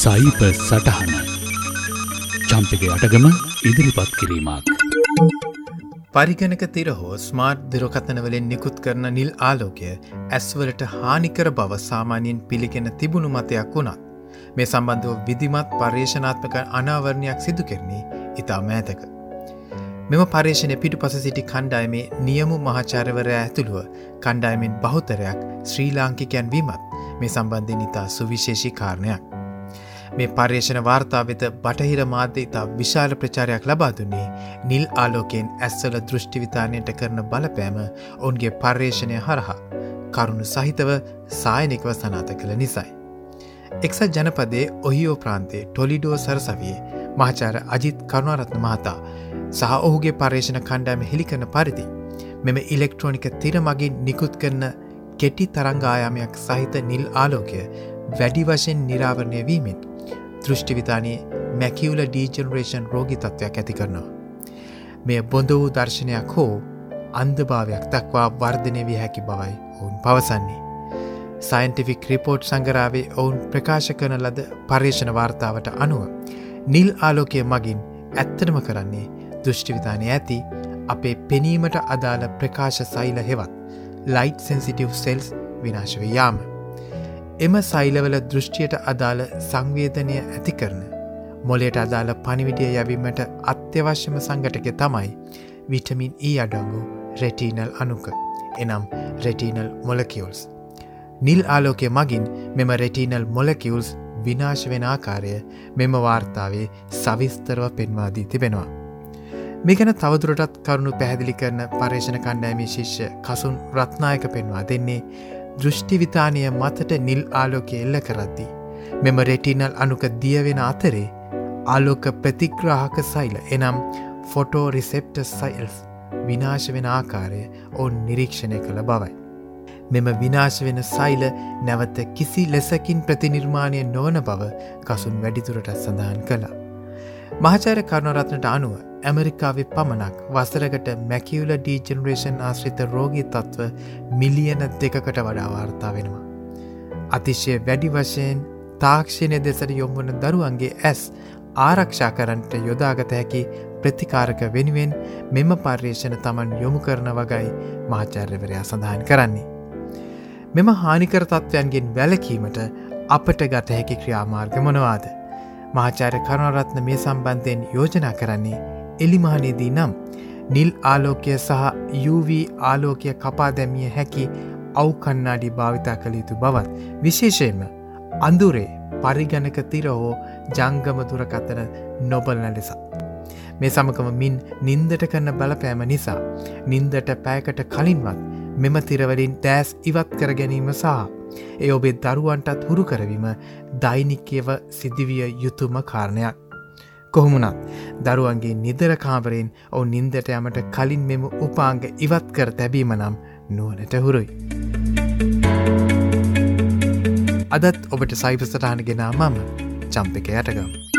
සයිප සටහන චම්පක අටගම ඉදිරිපත් කිරීමක්. පරිගණක තිර හෝ ස්මාර්ට් දිරකතනවලින් නිකුත් කරන නිල් ආලෝකය ඇස්වලට හානිකර බව සාමාන්‍යයෙන් පිළිගෙන තිබුණු මතයක් වුණත්. මේ සම්බන්ධව විදිමත් පර්යේෂනාත්මක අනාවරණයක් සිදු කරන්නේ ඉතා මෑතක. මෙම පර්ේෂණය පිටු පස සිටි කණ්ඩායමේ නියමු මහාචාරවරය ඇතුළුව කණ්ඩායමෙන් බහුතරයක් ශ්‍රී ලාංකිකයන් වීමත් මේ සම්බන්ධය ඉතා සුවිශේෂී කාරණයක්. මේ පර්යේෂණ වාර්තා වෙත බටහිර මාධ්‍ය ඉතා විශාල ප්‍රචාරයක් ලබා දුන්නේ නිල් ආලෝකයෙන් ඇස්සල දෘෂ්ටිවිතානයට කරන බලපෑම ඔවුන්ගේ පර්යේෂණය හරහා කරුණු සහිතව සායනිකව සනාත කළ නිසයි. එක්සත් ජනපදේ ඔහිෝ ප්‍රාන්තේ ටොලිඩෝ සරසවියේ මහාචාර අජිත් කරුණාරත්න මහතා සහ ඔහුගේ පර්ේෂණ කණ්ඩෑම හෙළිකන පරිදි මෙම ඉලෙක්ට්‍රෝනික තිර මගින් නිකුත් කරන කෙටි තරංගායාමයක් සහිත නිල් ආලෝකය වැඩි වශයෙන් නිරාවරණය වීමෙන් දෘෂ්ටිවිතානයේ මැකිවල ඩීජනරේෂන් රෝගි තත්ත්වයක් ඇති කරනවා. මෙය බොඳ වූ දර්ශනයක් හෝ අන්දභාවයක් දක්වා වර්ධනය විය හැකි බවයි ඔවුන් පවසන්නේ. සයින්ටිෆික් රිපෝට් සංගරාවේ ඔවුන් ප්‍රකාශ කරන ලද පර්යේෂණ වාර්තාවට අනුව. නිල් ආලෝකය මගින් ඇත්තටම කරන්නේ දෘෂ්ටිවිධානය ඇති අපේ පෙනීමට අදාළ ප්‍රකාශ සයිල හෙවත් ලයිට් සෙන්සිටව් සෙල්ස් විනාශව යාම. එම සයිලවල දෘෂ්ටියට අදාළ සංවේදනය ඇති කරන. මොලේට අදාළ පනිවිඩිය යැවීමට අත්‍යවශ්‍යම සංගටක තමයි විටමින් ඊ e අඩංගු රෙටීනල් අනුක එනම් රෙටීනල් මොලකියල්ස්. නිල් ආලෝකය මගින් මෙම රෙටීනල් මොලකියල්ස් විනාශ වෙන ආකාරය මෙම වාර්තාවේ සවිස්තරව පෙන්වාදී තිබෙනවා. මේකන තවදුරටත් කරුණු පැහැදිලි කරන පර්ේෂණ කණ්ඩෑමි ශිෂ්‍ය කසුන් රත්නායක පෙන්වා දෙන්නේ දෘෂ්ටිවිතානය මතට නිල් ආලෝක එල්ල කරද්දි. මෙම රෙටිනල් අනුක දියවෙන අතරේ ආලෝක ප්‍රතිග්‍රාහක සයිල එනම් ෆොටෝ රිසෙප්ට සයිල්ස් විනාශ වෙන ආකාරය ඔවුන් නිරීක්ෂණය කළ බවයි. මෙම විනාශ වෙන සයිල නැවත කිසි ලෙසකින් ප්‍රතිනිර්මාණය නොවන බව කසුන් වැඩිතුරට සඳහන් කළා. මහචාර කරුණරත්නට අනුව ඇමරිකාවෙ පමණක් වසරකට මැකිවල ඩීජනරේෂන් ආශ්‍රිත රෝගී තත්ත්ව මිලියන දෙකකට වඩා වාර්තා වෙනවා. අතිශය වැඩි වශයෙන් තාක්ෂණය දෙසට යොම්වන දරුවන්ගේ ඇස් ආරක්ෂා කරන්ට යොදාගත හැකි ප්‍රතිකාරක වෙනුවෙන් මෙම පර්යේෂණ තමන් යොමු කරන වගයි මාචාර්යවරයා සඳහන් කරන්නේ. මෙම හානිකර තත්ත්වයන්ගෙන් වැලකීමට අපට ගත හැකි ක්‍රියාමාර්ග මොනවාද. මහාචාර කරුණරත්න මේ සම්බන්ධයෙන් යෝජනා කරන්නේ එලිමහනේදී නම් නිල් ආලෝකය සහ UV ආලෝකය කපා දැමිය හැකි අවකන්නාඩි භාවිතා කළ යුතු බවත් විශේෂයෙන්ම අඳුරේ පරිගණක තිර හෝ ජංගම දුරකතන නොබලන ලෙසත්. මේ සමකම මින් නින්දට කරන බලපෑම නිසා නින්දට පෑකට කලින්වත් මෙම තිරවලින් දෑස් ඉවත් කර ගැනීම සහ එ ඔබේ දරුවන්ටත් හුරු කරවීම දෛනිකයව සිදිවිය යුතුම කාරණයක්. කොහොමුණත් දරුවන්ගේ නිදර කාමරයෙන් ඔවු නින්දට යමට කලින් මෙම උපාංග ඉවත් කර තැබීම නම් නුවනට හුරුයි. අදත් ඔබට සයිපසටහන ගෙනා මම චම්පක යටගම්.